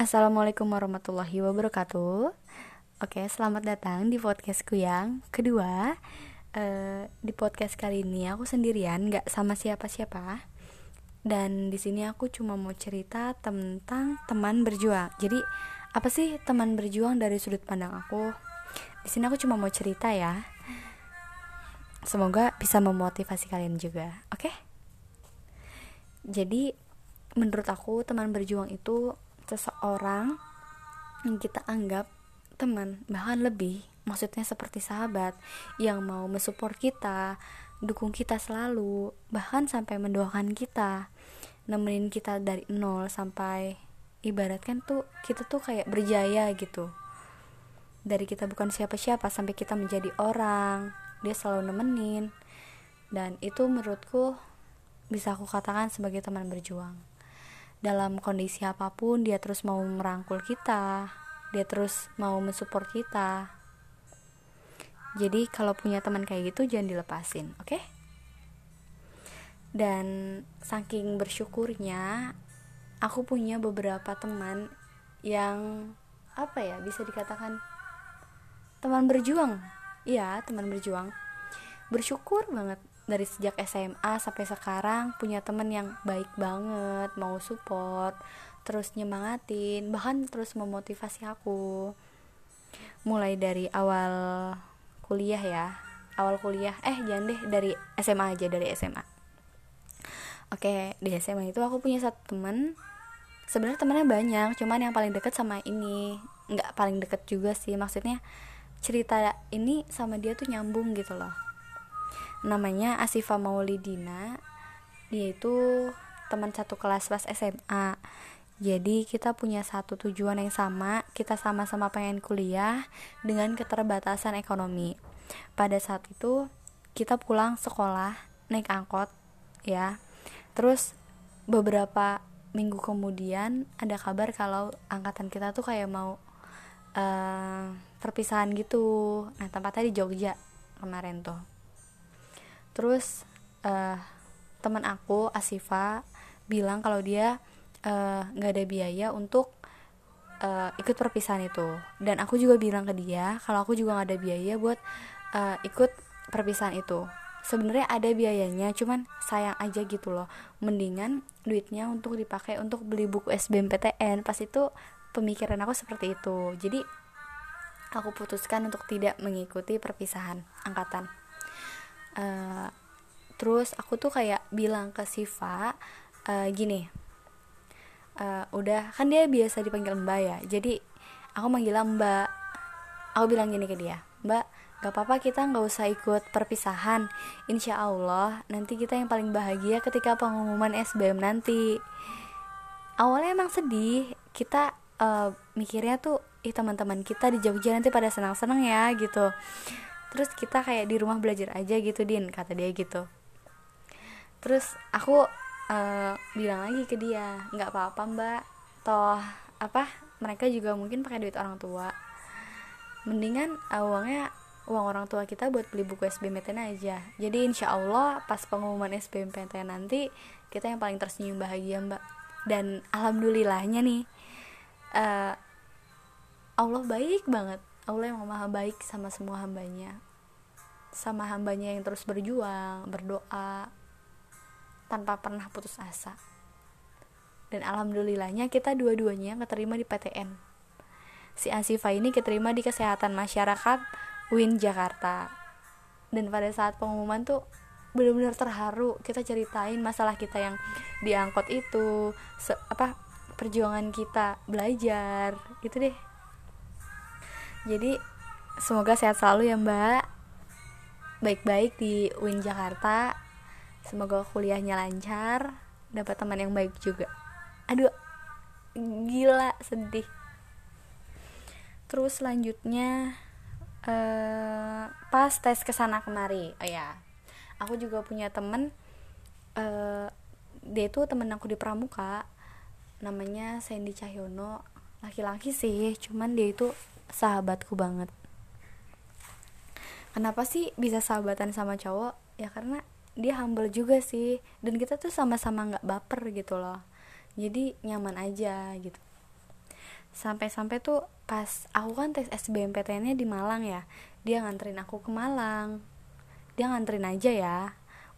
Assalamualaikum warahmatullahi wabarakatuh. Oke, selamat datang di podcastku yang kedua. Uh, di podcast kali ini aku sendirian, nggak sama siapa-siapa. Dan di sini aku cuma mau cerita tentang teman berjuang. Jadi apa sih teman berjuang dari sudut pandang aku? Di sini aku cuma mau cerita ya. Semoga bisa memotivasi kalian juga. Oke? Jadi menurut aku teman berjuang itu seseorang yang kita anggap teman bahkan lebih maksudnya seperti sahabat yang mau mensupport kita dukung kita selalu bahkan sampai mendoakan kita nemenin kita dari nol sampai ibaratkan tuh kita tuh kayak berjaya gitu. Dari kita bukan siapa-siapa sampai kita menjadi orang dia selalu nemenin. Dan itu menurutku bisa aku katakan sebagai teman berjuang dalam kondisi apa pun dia terus mau merangkul kita dia terus mau mensupport kita. Jadi kalau punya teman kayak gitu jangan dilepasin oke? Okay? dan saking bersyukurnya aku punya beberapa teman yang apa ya bisa dikatakan teman berjuang. Iya teman berjuang. Bersyukur banget dari sejak SMA sampai sekarang punya temen yang baik banget mau support terus nyemangatin bahkan terus memotivasi aku. Mulai dari awal kuliah ya awal kuliah eh jangan deh dari SMA aja dari SMA oke di SMA itu aku punya satu temen. Sebenarnya temennya banyak cuman yang paling deket sama ini. Nggak paling deket juga sih maksudnya cerita ini sama dia tuh nyambung gitu loh namanya Asifa Maulidina. Dia itu teman satu kelas pas SMA jadi kita punya satu tujuan yang sama. Kita sama-sama pengen kuliah dengan keterbatasan ekonomi. Pada saat itu kita pulang sekolah naik angkot ya. Terus beberapa minggu kemudian ada kabar kalau angkatan kita tuh kayak mau uh, perpisahan gitu. Nah tempatnya di Jogja kemarin tuh terus uh, teman aku Asifa bilang kalau dia eh, nggak uh, ada biaya untuk uh, ikut perpisahan itu. Dan aku juga bilang ke dia kalau aku juga nggak ada biaya buat uh, ikut perpisahan itu. Sebenarnya ada biayanya cuman sayang aja gitu loh. Mendingan duitnya untuk dipakai untuk beli buku SBMPTN pas itu pemikiran aku seperti itu. Jadi aku putuskan untuk tidak mengikuti perpisahan angkatan uh, terus aku tuh kayak bilang ke Siva uh, gini uh, udah kan dia biasa dipanggil Mbak ya jadi aku manggil Mbak. Aku bilang gini ke dia Mbak gak apa-apa kita nggak usah ikut perpisahan. Insya Allah nanti kita yang paling bahagia ketika pengumuman SBM nanti. Awalnya emang sedih kita uh, mikirnya tuh ih teman-teman kita di Jogja nanti pada senang-senang ya gitu terus kita kayak di rumah belajar aja gitu din kata dia gitu. Terus aku uh, bilang lagi ke dia nggak apa-apa mbak. Toh apa mereka juga mungkin pakai duit orang tua. Mendingan uh, uangnya uang orang tua kita buat beli buku SBMPTN aja. Jadi insya Allah pas pengumuman SBMPTN nanti kita yang paling tersenyum bahagia mbak. Dan alhamdulillahnya nih uh, Allah baik banget Allah yang maha baik sama semua hambanya. Sama hambanya yang terus berjuang berdoa tanpa pernah putus asa. Dan alhamdulillahnya kita dua-duanya keterima di PTN si Asifa ini keterima di kesehatan masyarakat UIN Jakarta. Dan pada saat pengumuman tuh benar-benar terharu kita ceritain masalah kita yang diangkut itu apa perjuangan kita belajar gitu deh jadi semoga sehat selalu ya mbak. Baik-baik di UIN Jakarta. Semoga kuliahnya lancar dapat teman yang baik juga. Aduh gila sedih. Terus selanjutnya uh, pas tes ke sana kemari. Oh ya aku juga punya temen uh, dia itu temen aku di Pramuka. Namanya Sandy Cahyono. Laki-laki sih cuman dia itu sahabatku banget. Kenapa sih bisa sahabatan sama cowok? Ya karena dia humble juga sih. Dan kita tuh sama-sama nggak baper gitu loh. Jadi nyaman aja gitu. Sampai-sampai tuh pas aku kan tes SBMPTN-nya di Malang ya dia nganterin aku ke Malang. Dia nganterin aja ya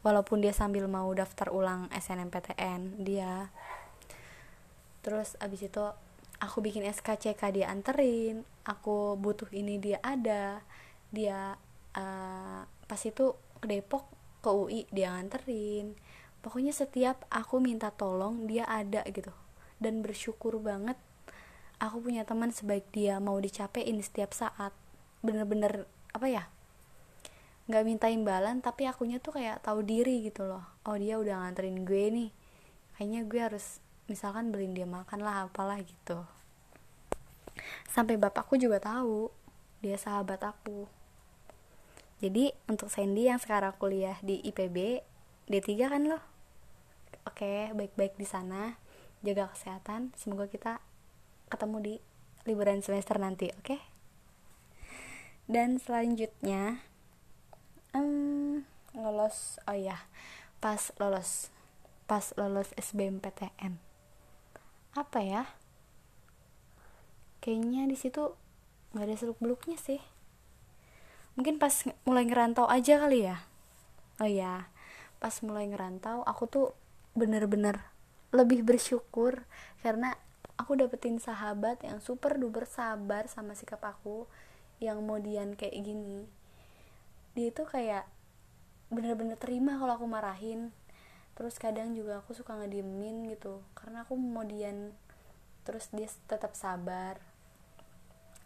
walaupun dia sambil mau daftar ulang SNMPTN dia. Terus abis itu aku bikin SKCK dia anterin aku butuh ini dia ada. Dia uh, pas itu ke Depok ke UI dia nganterin. Pokoknya setiap aku minta tolong dia ada gitu. Dan bersyukur banget aku punya teman sebaik dia mau dicapein setiap saat. Bener-bener apa ya nggak minta imbalan tapi akunya tuh kayak tahu diri gitu loh. Oh dia udah nganterin gue nih. Kayaknya gue harus misalkan beliin dia makan lah apalah gitu sampai bapakku juga tahu dia sahabat aku. Jadi untuk Sandy yang sekarang kuliah di IPB D3 kan loh. Oke baik-baik di sana. Jaga kesehatan. Semoga kita ketemu di liburan semester nanti, oke? Dan selanjutnya, um, lolos, oh ya, pas lolos, pas lolos SBMPTN, apa ya? Kayaknya di situ nggak ada seluk beluknya sih. Mungkin pas mulai ngerantau aja kali ya. Oh ya, pas mulai ngerantau, aku tuh bener-bener lebih bersyukur karena aku dapetin sahabat yang super duper sabar sama sikap aku yang modian kayak gini dia itu kayak bener-bener terima kalau aku marahin terus kadang juga aku suka ngediemin gitu karena aku modian terus dia tetap sabar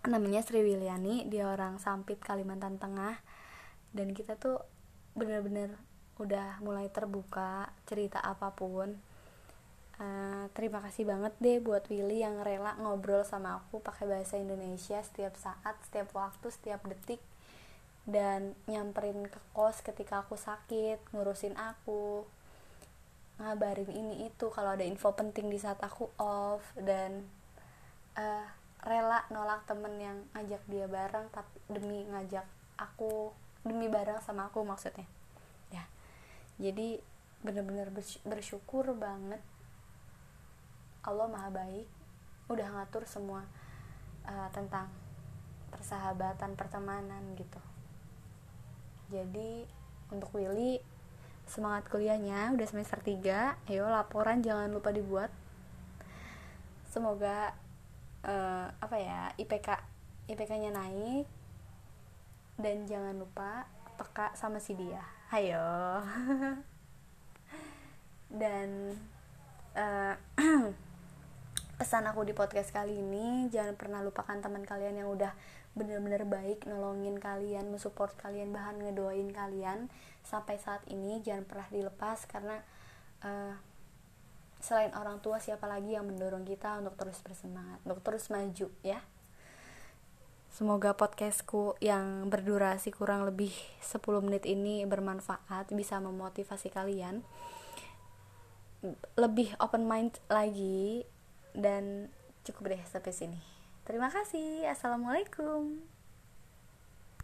namanya Sri Wiliani dia orang Sampit Kalimantan Tengah. Dan kita tuh bener-bener udah mulai terbuka cerita apa pun. Uh, terima kasih banget deh buat Willy yang rela ngobrol sama aku pakai bahasa Indonesia setiap saat, setiap waktu, setiap detik. Dan nyamperin ke kos ketika aku sakit, ngurusin aku, ngabarin ini itu kalau ada info penting di saat aku off. Dan uh, rela nolak temen yang ngajak dia bareng tapi demi ngajak aku demi bareng sama aku maksudnya. Ya. Jadi bener-bener bersyukur banget. Allah maha baik udah ngatur semua uh, tentang persahabatan pertemanan gitu. Jadi untuk Willy semangat kuliahnya udah semester 3 ayo laporan jangan lupa dibuat. Semoga uh, apa ya IPK IPK nya naik dan jangan lupa peka sama si dia. Ayo dan uh, pesan aku di podcast kali ini jangan pernah lupakan teman kalian yang udah bener-bener baik nolongin kalian mensupport kalian bahan ngedoain kalian. Sampai saat ini jangan pernah dilepas karena uh, selain orang tua siapa lagi yang mendorong kita untuk terus bersemangat untuk terus maju ya? Semoga podcastku yang berdurasi kurang lebih 10 menit ini bermanfaat, bisa memotivasi kalian. Lebih open mind lagi dan cukup deh sampai sini. Terima kasih. Assalamualaikum